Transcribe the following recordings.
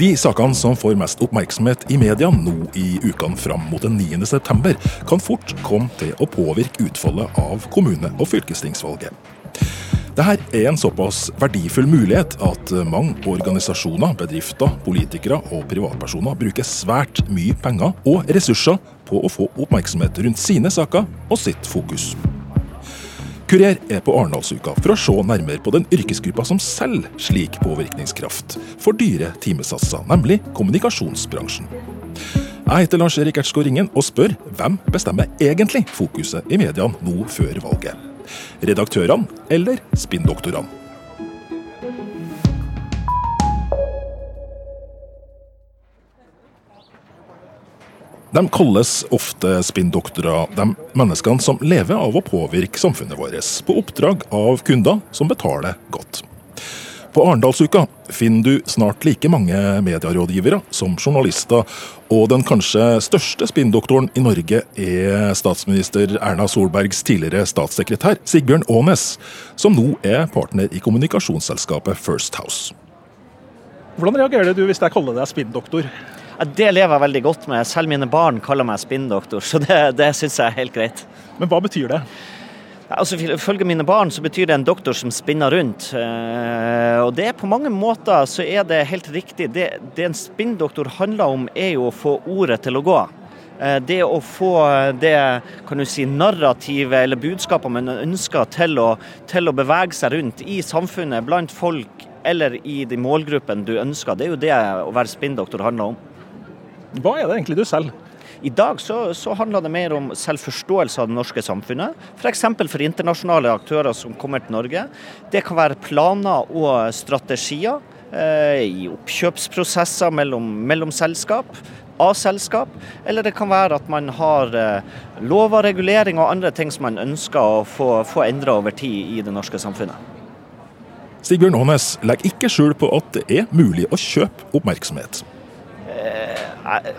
De sakene som får mest oppmerksomhet i media nå i ukene fram mot den 9. september, kan fort komme til å påvirke utfallet av kommune- og fylkestingsvalget. Dette er en såpass verdifull mulighet at mange organisasjoner, bedrifter, politikere og privatpersoner bruker svært mye penger og ressurser på å få oppmerksomhet rundt sine saker og sitt fokus. Kurer er på Arendalsuka for å se nærmere på den yrkesgruppa som selger slik påvirkningskraft for dyre timesatser, nemlig kommunikasjonsbransjen. Jeg heter Lars Erik Ertsgaard Ringen og spør hvem bestemmer egentlig fokuset i mediene nå før valget. Redaktørene eller spinndoktorene? De kalles ofte spinndoktorer, de menneskene som lever av å påvirke samfunnet vårt, på oppdrag av kunder som betaler godt. På Arendalsuka finner du snart like mange medierådgivere som journalister, og den kanskje største spinndoktoren i Norge er statsminister Erna Solbergs tidligere statssekretær Sigbjørn Aanes, som nå er partner i kommunikasjonsselskapet First House. Hvordan reagerer du hvis jeg kaller deg spinndoktor? Det lever jeg veldig godt med. Selv mine barn kaller meg spinndoktor, så det, det syns jeg er helt greit. Men hva betyr det? Altså, Ifølge mine barn så betyr det en doktor som spinner rundt. Eh, og det er På mange måter så er det helt riktig. Det, det en spinndoktor handler om, er jo å få ordet til å gå. Eh, det å få det kan du si, narrativet eller budskapet man ønsker til å, til å bevege seg rundt i samfunnet, blant folk eller i de målgruppene du ønsker. Det er jo det å være spinndoktor handler om. Hva er det egentlig du selger? I dag så, så, handler det mer om selvforståelse av det norske samfunnet. F.eks. For, for internasjonale aktører som kommer til Norge. Det kan være planer og strategier eh, i oppkjøpsprosesser mellom, mellom selskap. A-selskap, eller det kan være at man har eh, lover, regulering og andre ting som man ønsker å få, få endra over tid i det norske samfunnet. Sigbjørn Aanes legger ikke skjul på at det er mulig å kjøpe oppmerksomhet. Jeg,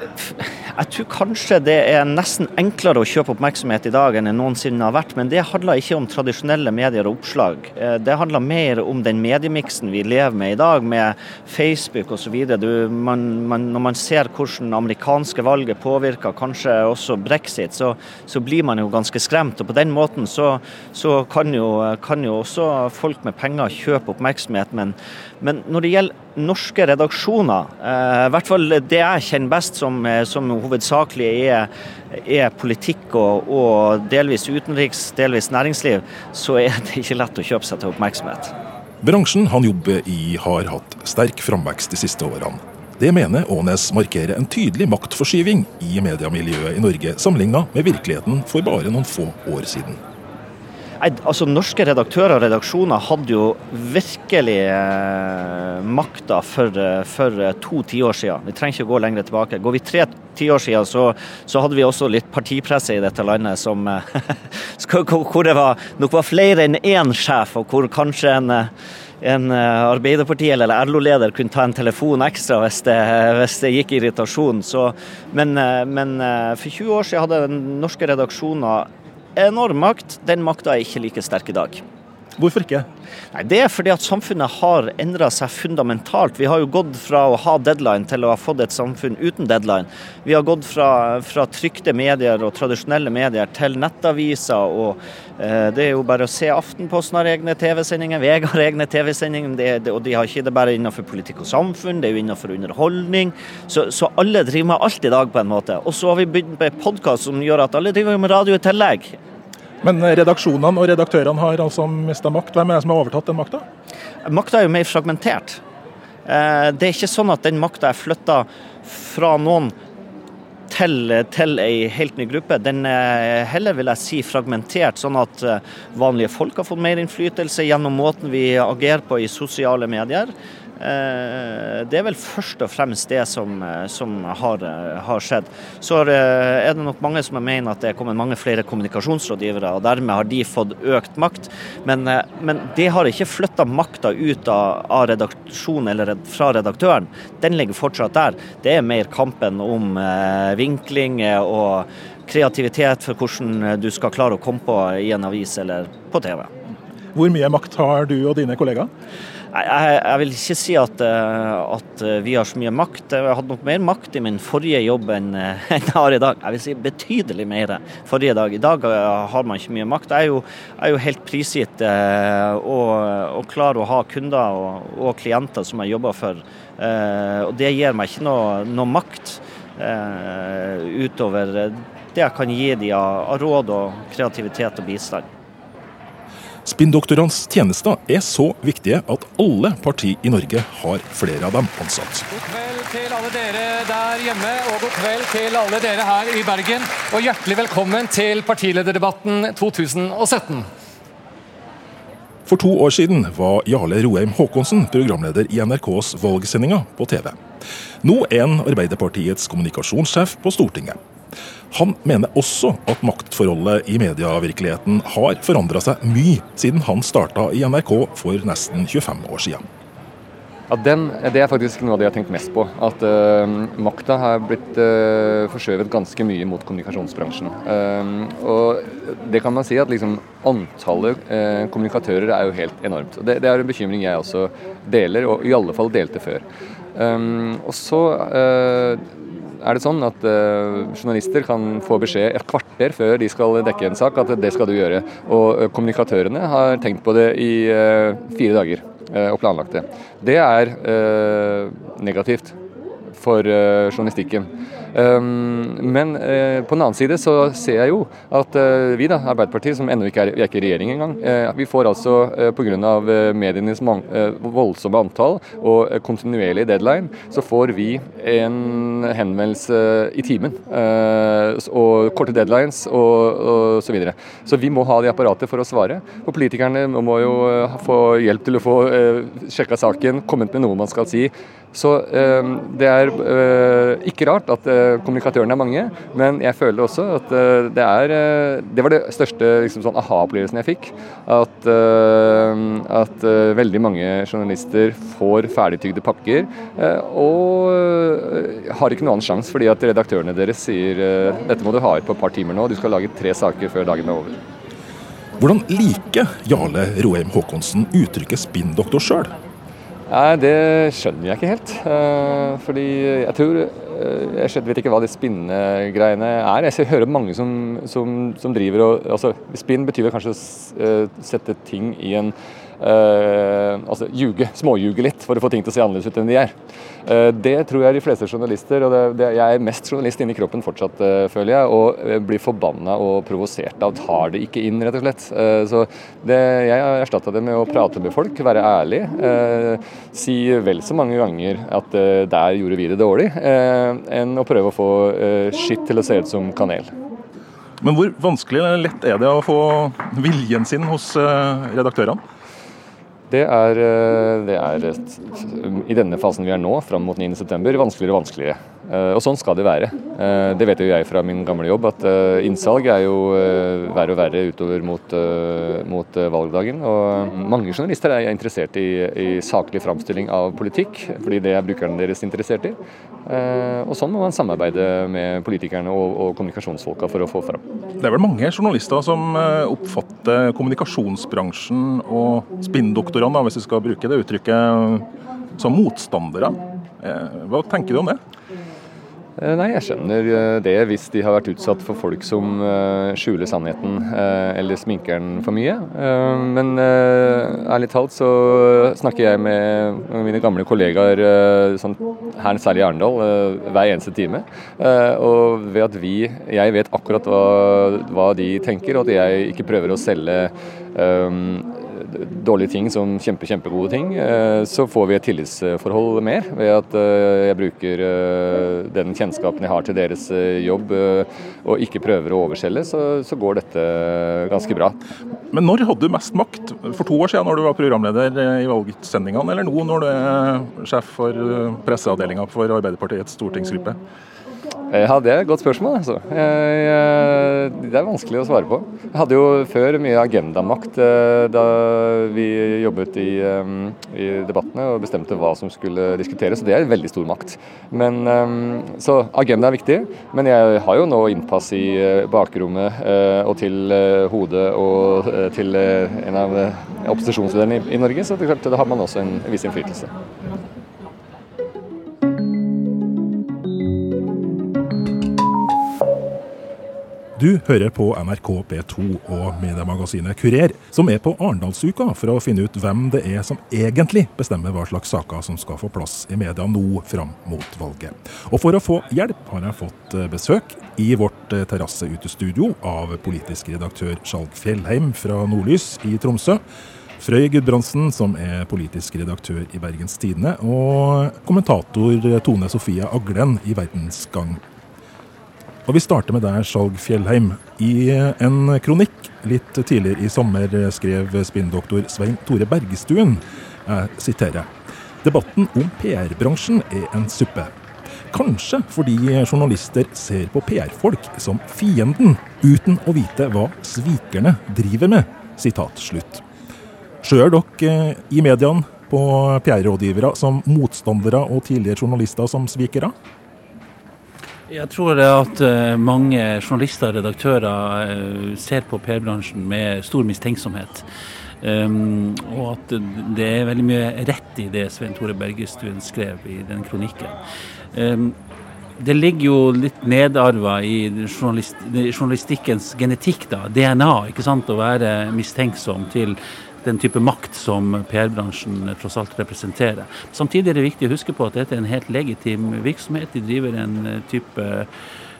jeg, tror kanskje det er nesten enklere å kjøpe oppmerksomhet i dag enn det noensinne har vært, men det handler ikke om tradisjonelle medier og oppslag. Eh, det handler mer om den mediemiksen vi lever med i dag, med Facebook osv. Når man ser hvordan amerikanske valget påvirker kanskje også brexit, så, så, blir man jo ganske skremt. Og på den måten så, så kan, jo, kan, jo, også folk med penger kjøpe oppmerksomhet, men, men når det gjelder norske redaksjoner, eh, i hvert fall det jeg kjenner best, som, eh, som hovedsakelig er, er politikk og, og, delvis utenriks, delvis næringsliv, så er det ikke lett å kjøpe seg til oppmerksomhet. Bransjen han jobber i har hatt sterk framvekst de siste årene. Det mener Aanes markerer en tydelig maktforskyving i mediemiljøet i Norge, sammenligna med virkeligheten for bare noen få år siden. Altså, Norske redaktører og redaksjoner hadde jo virkelig eh, makta for, eh, for eh, to tiår siden. Vi trenger ikke å gå lenger tilbake. Går vi tre tiår siden, så, så, hadde vi også litt partipresse i dette landet som Hvor det var, nok var flere enn én sjef, og hvor kanskje en en Arbeiderparti- eller LO-leder kunne ta en telefon ekstra hvis det, hvis det gikk irritasjon. Så, men, men, for 20 år siden hadde norske redaksjoner enorm makt. Den makta er ikke like sterk i dag. Hvorfor ikke? Nei, Det er fordi at samfunnet har endra seg fundamentalt. Vi har jo gått fra å ha deadline til å ha fått et samfunn uten deadline. Vi har gått fra, fra trykte medier og tradisjonelle medier til nettaviser. og eh, Det er jo bare å se Aftenposten har egne TV-sendinger, VG har egne TV-sendinger. Og de har ikke det bare innenfor politikk og samfunn, det er jo innenfor underholdning. Så, så alle driver med alt i dag, på en måte. Og så har vi begynt med podkast som gjør at alle driver med radio i tillegg. Men redaksjonene og redaktørene har altså mista makt. Hvem er det som har overtatt den makta? Makta er jo mer fragmentert. Eh, det er ikke sånn at den makta er flytta fra noen til, til ei helt ny gruppe. Den er heller vil jeg si fragmentert, sånn at eh, vanlige folk har fått mer innflytelse gjennom måten vi agerer på i sosiale medier. Eh, det er vel først og fremst det som, eh, som har, eh, har, skjedd. Så er det nok mange som mener at det er kommet mange flere kommunikasjonsrådgivere, og dermed har de fått økt makt. Men, men det har ikke flytta makta ut av, av redaksjonen eller fra redaktøren. Den ligger fortsatt der. Det er mer kampen om vinkling og kreativitet for hvordan du skal klare å komme på i en avis eller på TV. Hvor mye makt har du og dine kollegaer? Jeg, jeg, vil ikke si at, eh, at, vi har så mye makt. Jeg hadde nok mer makt i min forrige jobb enn jeg har i dag. Jeg vil si betydelig mer forrige dag. I dag har man ikke mye makt. Jeg er jo, jeg er jo helt prisgitt og, og klar å ha kunder og, og, klienter som jeg jobber for. Og det gir meg ikke noe, noe makt utover det jeg kan gi dem av råd og kreativitet og bistand. Spinndoktorenes tjenester er så viktige at alle partier i Norge har flere av dem ansatt. God kveld til alle dere der hjemme, og god kveld til alle dere her i Bergen. Og hjertelig velkommen til partilederdebatten 2017. For to år siden var Jarle Roheim Haakonsen programleder i NRKs valgsendinger på TV. Nå er han Arbeiderpartiets kommunikasjonssjef på Stortinget. Han mener også at maktforholdet i medievirkeligheten har forandra seg mye siden han starta i NRK for nesten 25 år siden. Ja, den, Det er faktisk noe av det jeg har tenkt mest på. At uh, makta har blitt uh, forskjøvet ganske mye mot kommunikasjonsbransjen. Uh, og det kan man si at liksom, Antallet uh, kommunikatører er jo helt enormt. Det, det, er en bekymring jeg også deler, og i alle fall delte før. Um, og så er det sånn at uh, journalister kan få beskjed et kvarter før de skal dekke en sak, at det skal du gjøre. Og uh, kommunikatørene har tenkt på det i uh, fire dager og planlagt det. Det er negativt for journalistikken. Um, men uh, på den annen side så ser jeg jo at uh, vi, da, Arbeiderpartiet, som ennå ikke er, vi er ikke regjering engang, vi får altså pga. Medienes voldsomme antall og kontinuerlig deadline, så får vi en henvendelse i timen. og korte deadlines og, og så videre. Så vi må ha det apparatet for å svare. Og politikerne må jo få hjelp til å få sjekka saken, kommet med noe man skal si. Så det er ikke rart at kommunikatørene er mange, men jeg føler også at eh, det er eh, Det var det største liksom, sånn aha-opplevelsen jeg fikk. At, eh, at, veldig mange journalister får ferdigtygde pakker og har ikke noen annen sjanse fordi at redaktørene deres sier dette må du ha ut på et par timer nå, du skal lage tre saker før dagen er over. Hvordan liker Jarle Roheim Haakonsen uttrykket spinndoktor sjøl? Nei, Det skjønner jeg ikke helt. Fordi jeg tror Eh, jeg vet ikke hva de spinnegreiene er. Jeg hører mange som, som, som driver og altså, Spinn betyr kanskje å eh, sette ting i en altså ljuge, småljuge litt for å få ting til å se annerledes ut enn de er. Uh, det tror jeg de fleste journalister, og det, det, jeg er mest journalist inni kroppen fortsatt, uh, føler jeg, og blir forbanna og provosert av tar det ikke inn, rett og slett. så det, jeg har erstatta det med å prate med folk, være ærlig. si vel så mange ganger at der gjorde vi det dårlig, enn å prøve å få skitt til å se ut som kanel. Men hvor vanskelig eller lett er det å få viljen sin hos redaktørene? Det er, eh, det er, i denne fasen vi er nå, fram mot 9.9, vanskeligere og vanskeligere. Eh, og sånn skal det være. Eh, det vet jo jeg fra min gamle jobb, at innsalg er jo verre og verre utover mot, mot valgdagen. Og mange journalister er interessert i, i saklig framstilling av politikk, fordi det er brukerne deres interessert i. Og sånn må man samarbeide med politikerne og, og kommunikasjonsfolka for å få fram. Det er vel mange journalister som oppfatter kommunikasjonsbransjen og spinndoktorene, hvis vi skal bruke det uttrykket, som motstandere. Hva tenker du om det? Eh, nei, jeg skjønner eh, det hvis de har vært utsatt for folk som eh, skjuler sannheten eller sminker den for mye. Men ærlig talt så snakker jeg med mine gamle kollegaer, sånn, her særlig i Arendal, hver eneste time. Og ved at vi Jeg vet akkurat hva, hva de tenker, og at jeg ikke prøver å selge dårlige ting som kjempe, kjempegode ting, eh, så får vi et tillitsforhold mer ved at eh, jeg bruker eh, den kjennskapen jeg har til deres jobb og ikke prøver å overselge, så, går dette ganske bra. Men når hadde du mest makt? For to år siden når du var programleder i valgsendingene, eller nå når du er sjef for presseavdelinga for Arbeiderpartiets stortingsgruppe? Ja, Det er et godt spørsmål. altså. Det er vanskelig å svare på. Jeg hadde jo før mye agendamakt eh, da vi jobbet i, eh, i debattene og bestemte hva som skulle diskuteres. og Det er veldig stor makt. Men, eh, så agenda er viktig. Men jeg har jo nå innpass i bakrommet og til hodet og til en av opposisjonslederne i Norge, så det da har man også en viss innflytelse. Du hører på NRK P2 og mediemagasinet Kurer, som er på Arendalsuka for å finne ut hvem det er som egentlig bestemmer hva slags saker som skal få plass i media nå fram mot valget. Og for å få hjelp har jeg fått eh, besøk i vårt eh, terrasseutestudio av politisk redaktør Skjalg Fjellheim fra Nordlys i Tromsø. Frøy Gudbrandsen, som er politisk redaktør i Bergens Tidende, og kommentator Tone Sofie Aglen i Verdensgang og Vi starter med deg, Skjalg Fjellheim. I en kronikk litt tidligere i sommer skrev spinndoktor Svein Tore Bergestuen, jeg siterer, debatten om PR-bransjen er en suppe. Kanskje fordi journalister ser på PR-folk som fienden, uten å vite hva svikerne driver med. Sitat slutt. Sjøl dere i mediene på PR-rådgivere som motstandere og tidligere journalister som svikere? Jeg tror at eh, mange journalister og redaktører eh, ser på PR-bransjen med stor mistenksomhet. Um, og at det er veldig mye rett i det Svein Tore Bergestuen skrev i den kronikken. Um, det ligger jo litt nedarva i journalist, journalistikkens genetikk, da, DNA, ikke sant, å være mistenksom til den type makt som PR-bransjen tross alt representerer. Samtidig er det viktig å huske på at dette er en helt legitim virksomhet. De driver en eh, type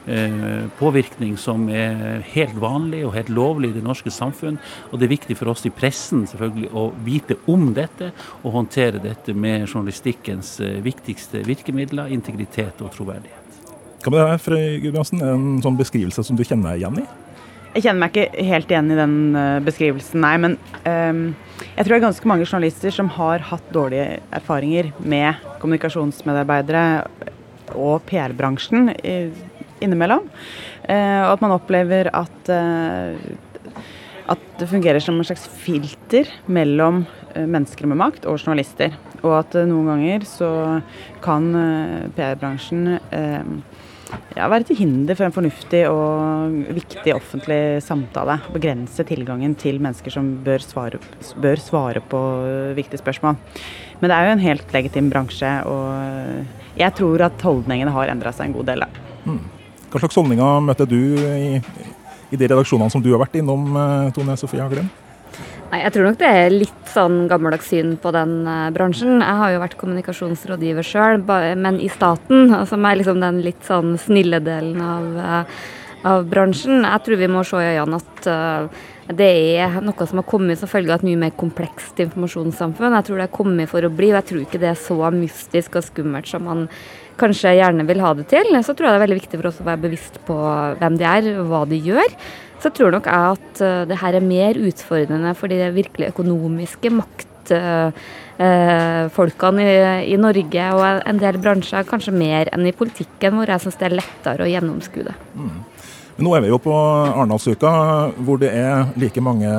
eh, påvirkning som er helt vanlig og helt lovlig i det norske samfunn. Og det er viktig for oss i pressen selvfølgelig å vite om dette og håndtere dette med journalistikkens eh, viktigste virkemidler, integritet og troverdighet. Hva med det her, Frøy Gudbrandsen? En sånn beskrivelse som du kjenner igjen i? Jeg kjenner meg ikke helt igjen i den uh, beskrivelsen, nei. Men um, jeg tror det er ganske mange journalister som har hatt dårlige erfaringer med kommunikasjonsmedarbeidere og PR-bransjen innimellom. Uh, og at man opplever at, uh, at det fungerer som en slags filter mellom mennesker med makt og journalister. Og at noen ganger så kan PR-bransjen ja, være til hinder for en fornuftig og viktig offentlig samtale. Begrense tilgangen til mennesker som bør svare, bør svare på viktige spørsmål. Men det er jo en helt legitim bransje, og jeg tror at holdningene har endra seg en god del. Mm. Hva slags holdninger møtte du i, i de redaksjonene som du har vært innom, eh, Tone Sofie Haglem? Nei, Jeg tror nok det er litt sånn gammeldags syn på den uh, bransjen. Jeg har jo vært kommunikasjonsrådgiver sjøl, men i staten, som er liksom den litt sånn snille delen av, uh, av bransjen. Jeg tror vi må se i øynene at uh, det er noe som har kommet som følge av et mye mer komplekst informasjonssamfunn. Jeg tror det er kommet for å bli, og jeg tror ikke det er så mystisk og skummelt som man kanskje gjerne vil ha det til. Så tror jeg det er veldig viktig for oss å være bevisst på hvem de er, hva de gjør så tror nok jeg at uh, det her er mer utfordrende for de virkelig økonomiske maktfolkene uh, i, i, Norge og en del bransjer, kanskje mer enn i politikken, hvor jeg syns det er lettere å gjennomskue det. Mm. Nå er vi jo på Arendalsuka, hvor det er like mange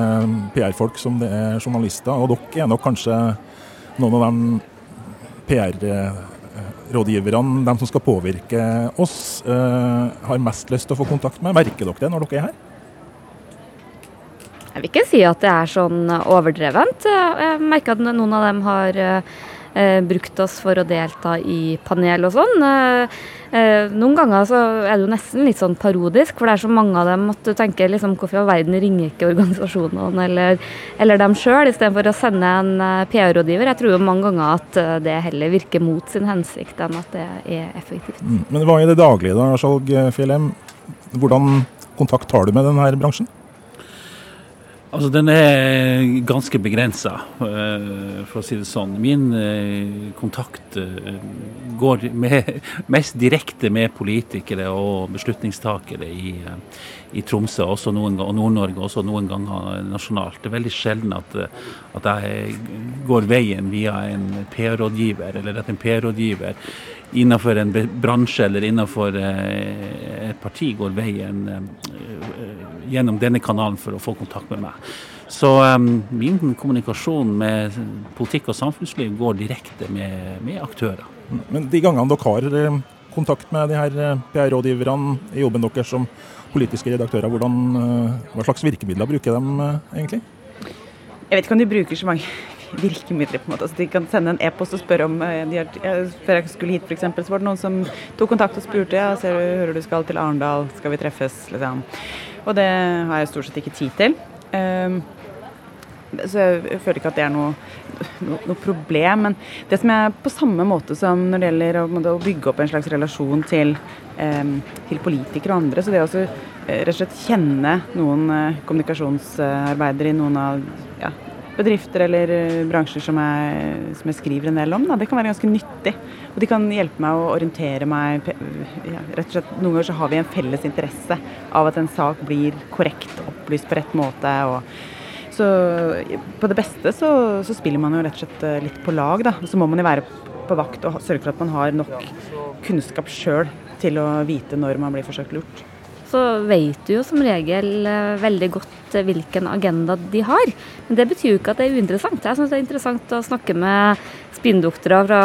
PR-folk som det er journalister. Og dere er nok kanskje noen av de PR-rådgiverne, de som skal påvirke oss, har mest lyst til å få kontakt med. Merker dere det når dere er her? Jeg vil ikke si at det er sånn overdrevent. Jeg merker at noen av dem har eh, brukt oss for å delta i panel og sånn. Eh, eh, noen ganger så er det jo nesten litt sånn parodisk, for det er så mange av dem at du tenker liksom hvorfor i all verden ringer ikke organisasjonene eller, eller dem sjøl, istedenfor å sende en eh, PR-rådgiver. Jeg tror jo mange ganger at eh, det heller virker mot sin hensikt enn at det er effektivt. Mm. Men hva i det daglige da, Skjalg Fjellheim? Hvordan kontakt har du med denne bransjen? Altså, Den er ganske begrensa, eh, for å si det sånn. Min eh, kontakt eh, går med, mest direkte med politikere og beslutningstakere i, i Tromsø og Nord-Norge, også noen ganger nasjonalt. Det er veldig sjelden at, at jeg går veien via en PR-rådgiver, eller at en PR-rådgiver innenfor en bransje eller innenfor et parti går veien gjennom denne kanalen for å få kontakt med meg. Så um, min kommunikasjon med politikk og samfunnsliv går direkte med, med aktører. Men de gangene dere har eh, kontakt med de her eh, PR-rådgiverne i jobben deres som politiske redaktører, hvordan, eh, hva slags virkemidler bruker de egentlig? Jeg vet ikke om de bruker så mange virkemidler. på en måte. Altså, de kan sende en e-post og spørre om de har, Før jeg skulle hit, f.eks., så var det noen som tok kontakt og spurte ja, ser du, hører du skal til Arendal, skal vi treffes? liksom. Og det har jeg stort sett ikke tid til. Um, så jeg føler ikke at det er noe, no, noe, problem. Men det som er på samme måte som når det gjelder å, å bygge opp en slags relasjon til, um, til politikere og andre, så det å uh, rett og slett kjenne noen uh, kommunikasjonsarbeidere i noen av ja, bedrifter eller uh, bransjer som jeg, som jeg, skriver en del om, da, det kan være ganske nyttig. Og de kan hjelpe meg å orientere meg. Ja, rett og slett, Noen ganger så har vi en felles interesse av at en sak blir korrekt opplyst på rett måte. så på det beste så, så, spiller man jo rett og slett litt på lag, da. Så må man jo være på vakt og sørge for at man har nok kunnskap sjøl til å vite når man blir forsøkt lurt. Så vet du jo som regel eh, veldig godt eh, hvilken agenda de har. Men det betyr jo ikke at det er uinteressant. Jeg syns det er interessant å snakke med spinndoktorer fra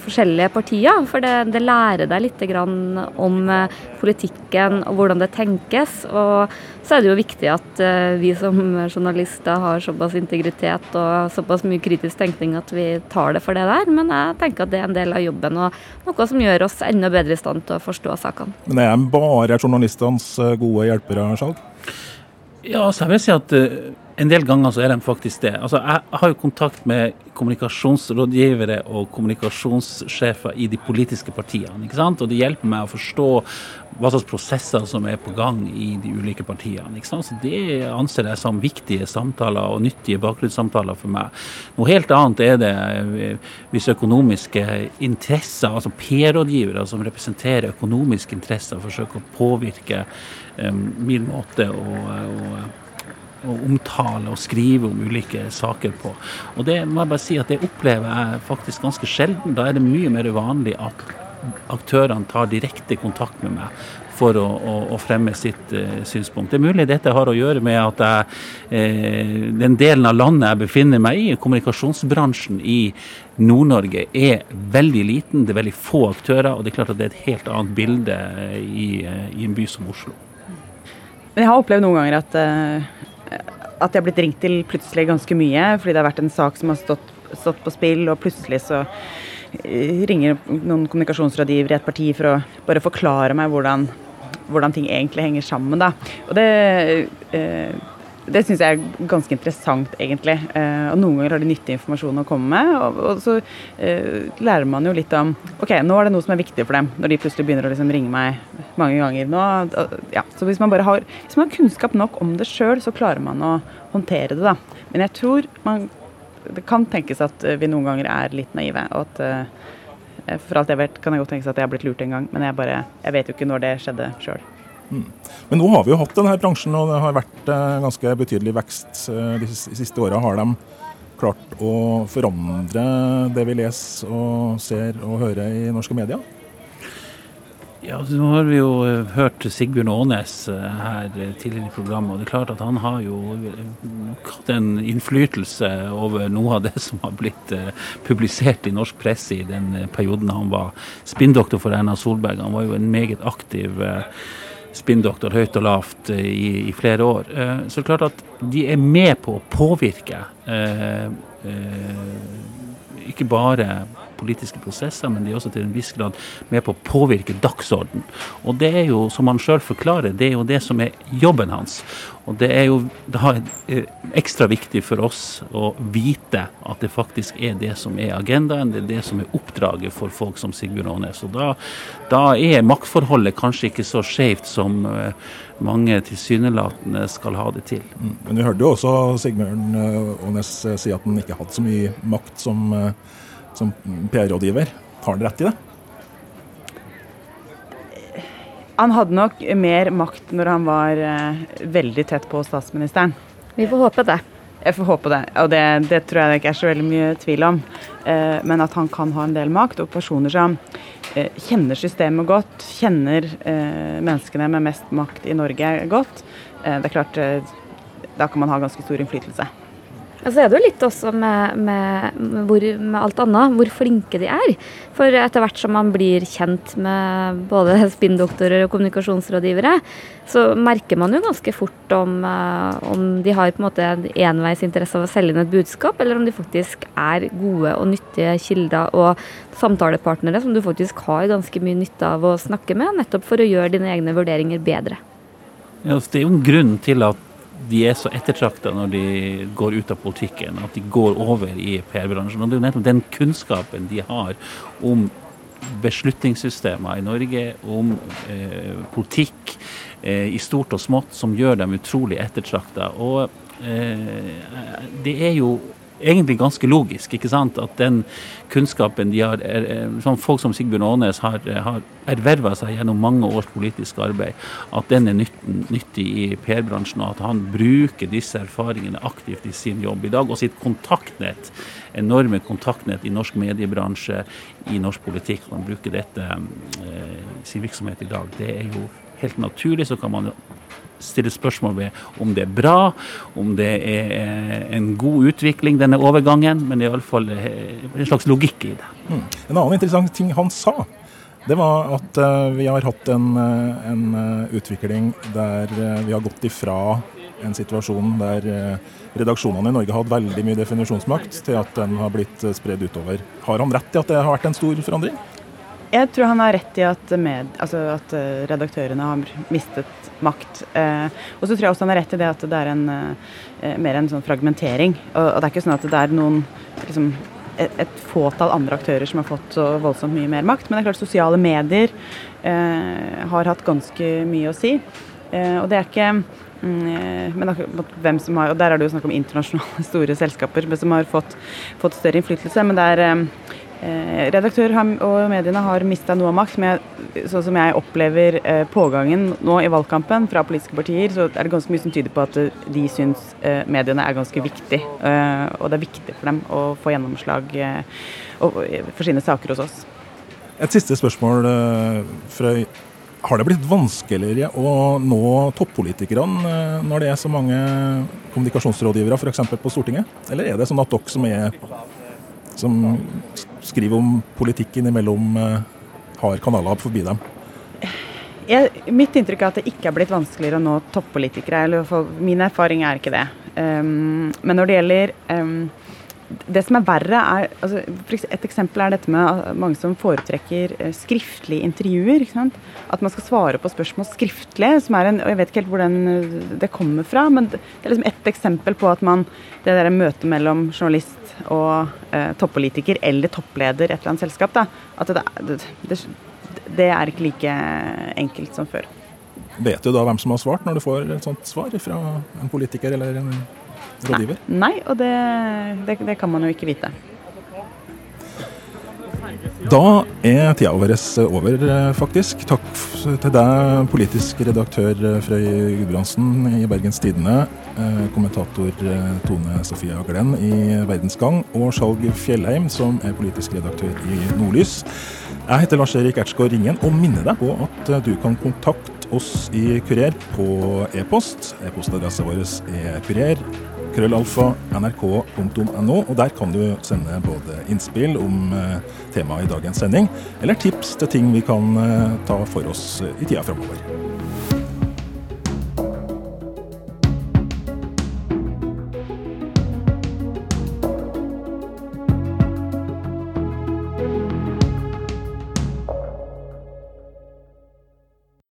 forskjellige partier. For det, det lærer deg litt om eh, politikken og hvordan det tenkes. Og så er det jo viktig at eh, vi som journalister har såpass integritet og såpass mye kritisk tenkning at vi tar det for det der. Men jeg tenker at det er en del av jobben og noe som gjør oss enda bedre i stand til å forstå sakene. Men er de bare journalistenes eh, gode hjelpere, Skjalg? Ja, så jeg vil si at en del ganger så er de faktisk det. Altså, jeg har jo kontakt med kommunikasjonsrådgivere og kommunikasjonssjefer i de politiske partiene. ikke sant? Og det hjelper meg å forstå hva slags prosesser som er på gang i de ulike partiene. ikke sant? Så Det anser jeg som viktige samtaler og nyttige bakgrunnssamtaler for meg. Noe helt annet er det eh, hvis økonomiske interesser, altså PR-rådgivere som representerer økonomiske interesser, forsøker å påvirke um, min måte å, å omtale og skrive om ulike saker på. Og det må jeg bare si at det opplever jeg faktisk ganske sjelden. Da er det mye mer vanlig at aktørene tar direkte kontakt med meg for å, å, å fremme sitt uh, synspunkt. Det er mulig dette har å gjøre med at jeg, uh, den delen av landet jeg befinner meg i, kommunikasjonsbransjen i Nord-Norge, er veldig liten. Det er veldig få aktører, og det er klart at det er et helt annet bilde i, uh, i en by som Oslo. Men jeg har opplevd noen ganger at at jeg har blitt ringt til plutselig ganske mye, fordi det har vært en sak som har stått, stått på spill, og plutselig så eh, ringer noen kommunikasjonsrådgivere i et parti for å bare forklare meg hvordan, hvordan ting egentlig henger sammen. Da. Og det, eh, det syns jeg er ganske interessant, egentlig. Eh, og noen ganger har de nyttig informasjon å komme med. Og, og så eh, lærer man jo litt om OK, nå er det noe som er viktig for dem, når de plutselig begynner å liksom ringe meg mange ganger. Nå, ja. Så hvis man bare har, hvis man har kunnskap nok om det sjøl, så klarer man å håndtere det, da. Men jeg tror man Det kan tenkes at vi noen ganger er litt naive. og at eh, for alt jeg vet, kan jeg godt tenkes at jeg har blitt lurt en gang, men jeg, bare, jeg vet jo ikke når det skjedde sjøl. Mm. Men nå har vi jo hatt denne bransjen, og det har vært eh, ganske betydelig vekst eh, de siste åra. Har de klart å forandre det vi leser og ser og hører i norske medier? Ja, Nå har vi jo eh, hørt Sigbjørn Aanes her tidligere i programmet. og det er klart at Han har jo hatt en innflytelse over noe av det som har blitt publisert i norsk presse i den perioden han var spinndoktor for Erna Solberg. Han var jo en meget aktiv spinndoktor høyt og lavt eh, i, i, flere år. Eh, så det er klart at de er med på å påvirke eh, ikke bare politiske prosesser, men de er også til en viss grad med på å påvirke dagsorden. Og det er jo, som han sjøl forklarer, det er jo det som er jobben hans. Og det er jo da eh, ekstra viktig for oss å vite at det faktisk er det som er agendaen, det er det som er oppdraget for folk som Sigbjørn Aanes. Og da, da er maktforholdet kanskje ikke så skjevt som uh, mange tilsynelatende skal ha det til. Mm. Men vi hørte jo også Sigbjørn eh, Aanes eh, si at han ikke hadde så mye makt som, eh, som PR-rådgiver. Har han rett i det? Han hadde nok mer makt når han var veldig tett på statsministeren. Vi får håpe det. Jeg får håpe det, og det, det tror jeg det ikke er så veldig mye tvil om. men at han kan ha en del makt, og personer som Eh, kjenner systemet godt, kjenner eh, menneskene med mest makt i Norge godt, eh, det er klart da kan man ha ganske stor innflytelse. Så er det jo litt også med, med, hvor, med, alt annet, hvor flinke de er. For etter hvert som man blir kjent med både spinndoktorer og kommunikasjonsrådgivere, så merker man jo ganske fort om, om de har på en måte enveisinteresse av å selge inn et budskap, eller om de faktisk er gode og nyttige kilder og samtalepartnere som du faktisk har ganske mye nytte av å snakke med, nettopp for å gjøre dine egne vurderinger bedre. Ja, det er jo en grunn til at de er så ettertrakta når de går ut av politikken, at de går over i PR-bransjen. Og Det er jo nettopp den kunnskapen de har om beslutningssystemer i Norge, om eh, politikk eh, i stort og smått, som gjør dem utrolig ettertrakta. Og eh, det er jo egentlig ganske logisk. ikke sant? At den kunnskapen de har, er, sånn folk som Sigbjørn Aanes har, har erverva seg gjennom mange års politisk arbeid, at den er nytten, nyttig i PR-bransjen, og at han bruker disse erfaringene aktivt i sin jobb i dag. Og sitt kontaktnett, enorme kontaktnett i norsk mediebransje, i norsk politikk. Han bruker dette eh, i sin virksomhet i dag. Det er jo helt naturlig. Så kan man stille spørsmål ved om det er bra, om det er eh, en god utvikling, denne overgangen. Men iallfall eh, en slags logikk i det. Mm. En annen interessant ting han sa, det var at uh, vi har hatt en, en utvikling der vi har gått ifra en situasjon der redaksjonene i Norge har hatt veldig mye definisjonsmakt, til at den har blitt spredd utover. Har han rett i at det har vært en stor forandring? Jeg tror han har rett i at, med, altså at redaktørene har mistet makt. Eh, og så tror jeg også han har rett i det at det er en, eh, mer en sånn fragmentering. Og, og, det er ikke sånn at det er noen liksom, et, et, fåtall andre aktører som har fått så voldsomt mye mer makt. Men det er klart sosiale medier eh, har hatt ganske mye å si. Eh, og det er ikke mm, men hvem som har, og Der er det jo snakk om internasjonale store selskaper som har fått, fått større innflytelse. Men det er eh, Eh, redaktører og mediene har mista noe av makt, men sånn som jeg opplever eh, pågangen nå i valgkampen fra politiske partier, så er det ganske mye som tyder på at eh, de syns eh, mediene er ganske viktig. Eh, og det er viktig for dem å få gjennomslag eh, for sine saker hos oss. Et siste spørsmål, Frøy. Har det blitt vanskeligere å nå toppolitikerne når det er så mange kommunikasjonsrådgivere f.eks. på Stortinget? Eller er det sånn at dere som er som skriver om politikken imellom, eh, har kanaler forbi dem? Jeg, mitt inntrykk er at det ikke er blitt vanskeligere å nå toppolitikere. eller for Min erfaring er ikke det. Um, men når det gjelder um, det som er verre, er altså, Et eksempel er dette med mange som foretrekker eh, skriftlige intervjuer. At man skal svare på spørsmål skriftlig. som er en, og Jeg vet ikke helt hvor den, eh, det kommer fra, men det er liksom et eksempel på at man Det der møtet mellom journalist og eh, toppolitiker eller toppleder et eller annet selskap, da, at det, det, det, er ikke like enkelt som før. Vet du da hvem som har svart, når du får et sånt svar fra en politiker eller en rådgiver? Nei, Nei og det, det, kan man jo ikke vite. Da er tida vår over, faktisk. Takk til deg, politisk redaktør Frøy Gudbrandsen i Bergens Tidende, eh, kommentator eh, Tone Sofia Glenn i Verdensgang, og Skjalg Fjellheim, som er politisk redaktør i Nordlys. Jeg heter Lars-Erik Ertsgaard Ringen og minner deg på at du kan kontakte oss i Kurer på e-post. E-postadressen vår er kurer krøllalfa nrk.no, og der kan du sende både innspill om eh, temaet i dagens sending, eller tips til ting vi kan eh, ta for oss i tida framover.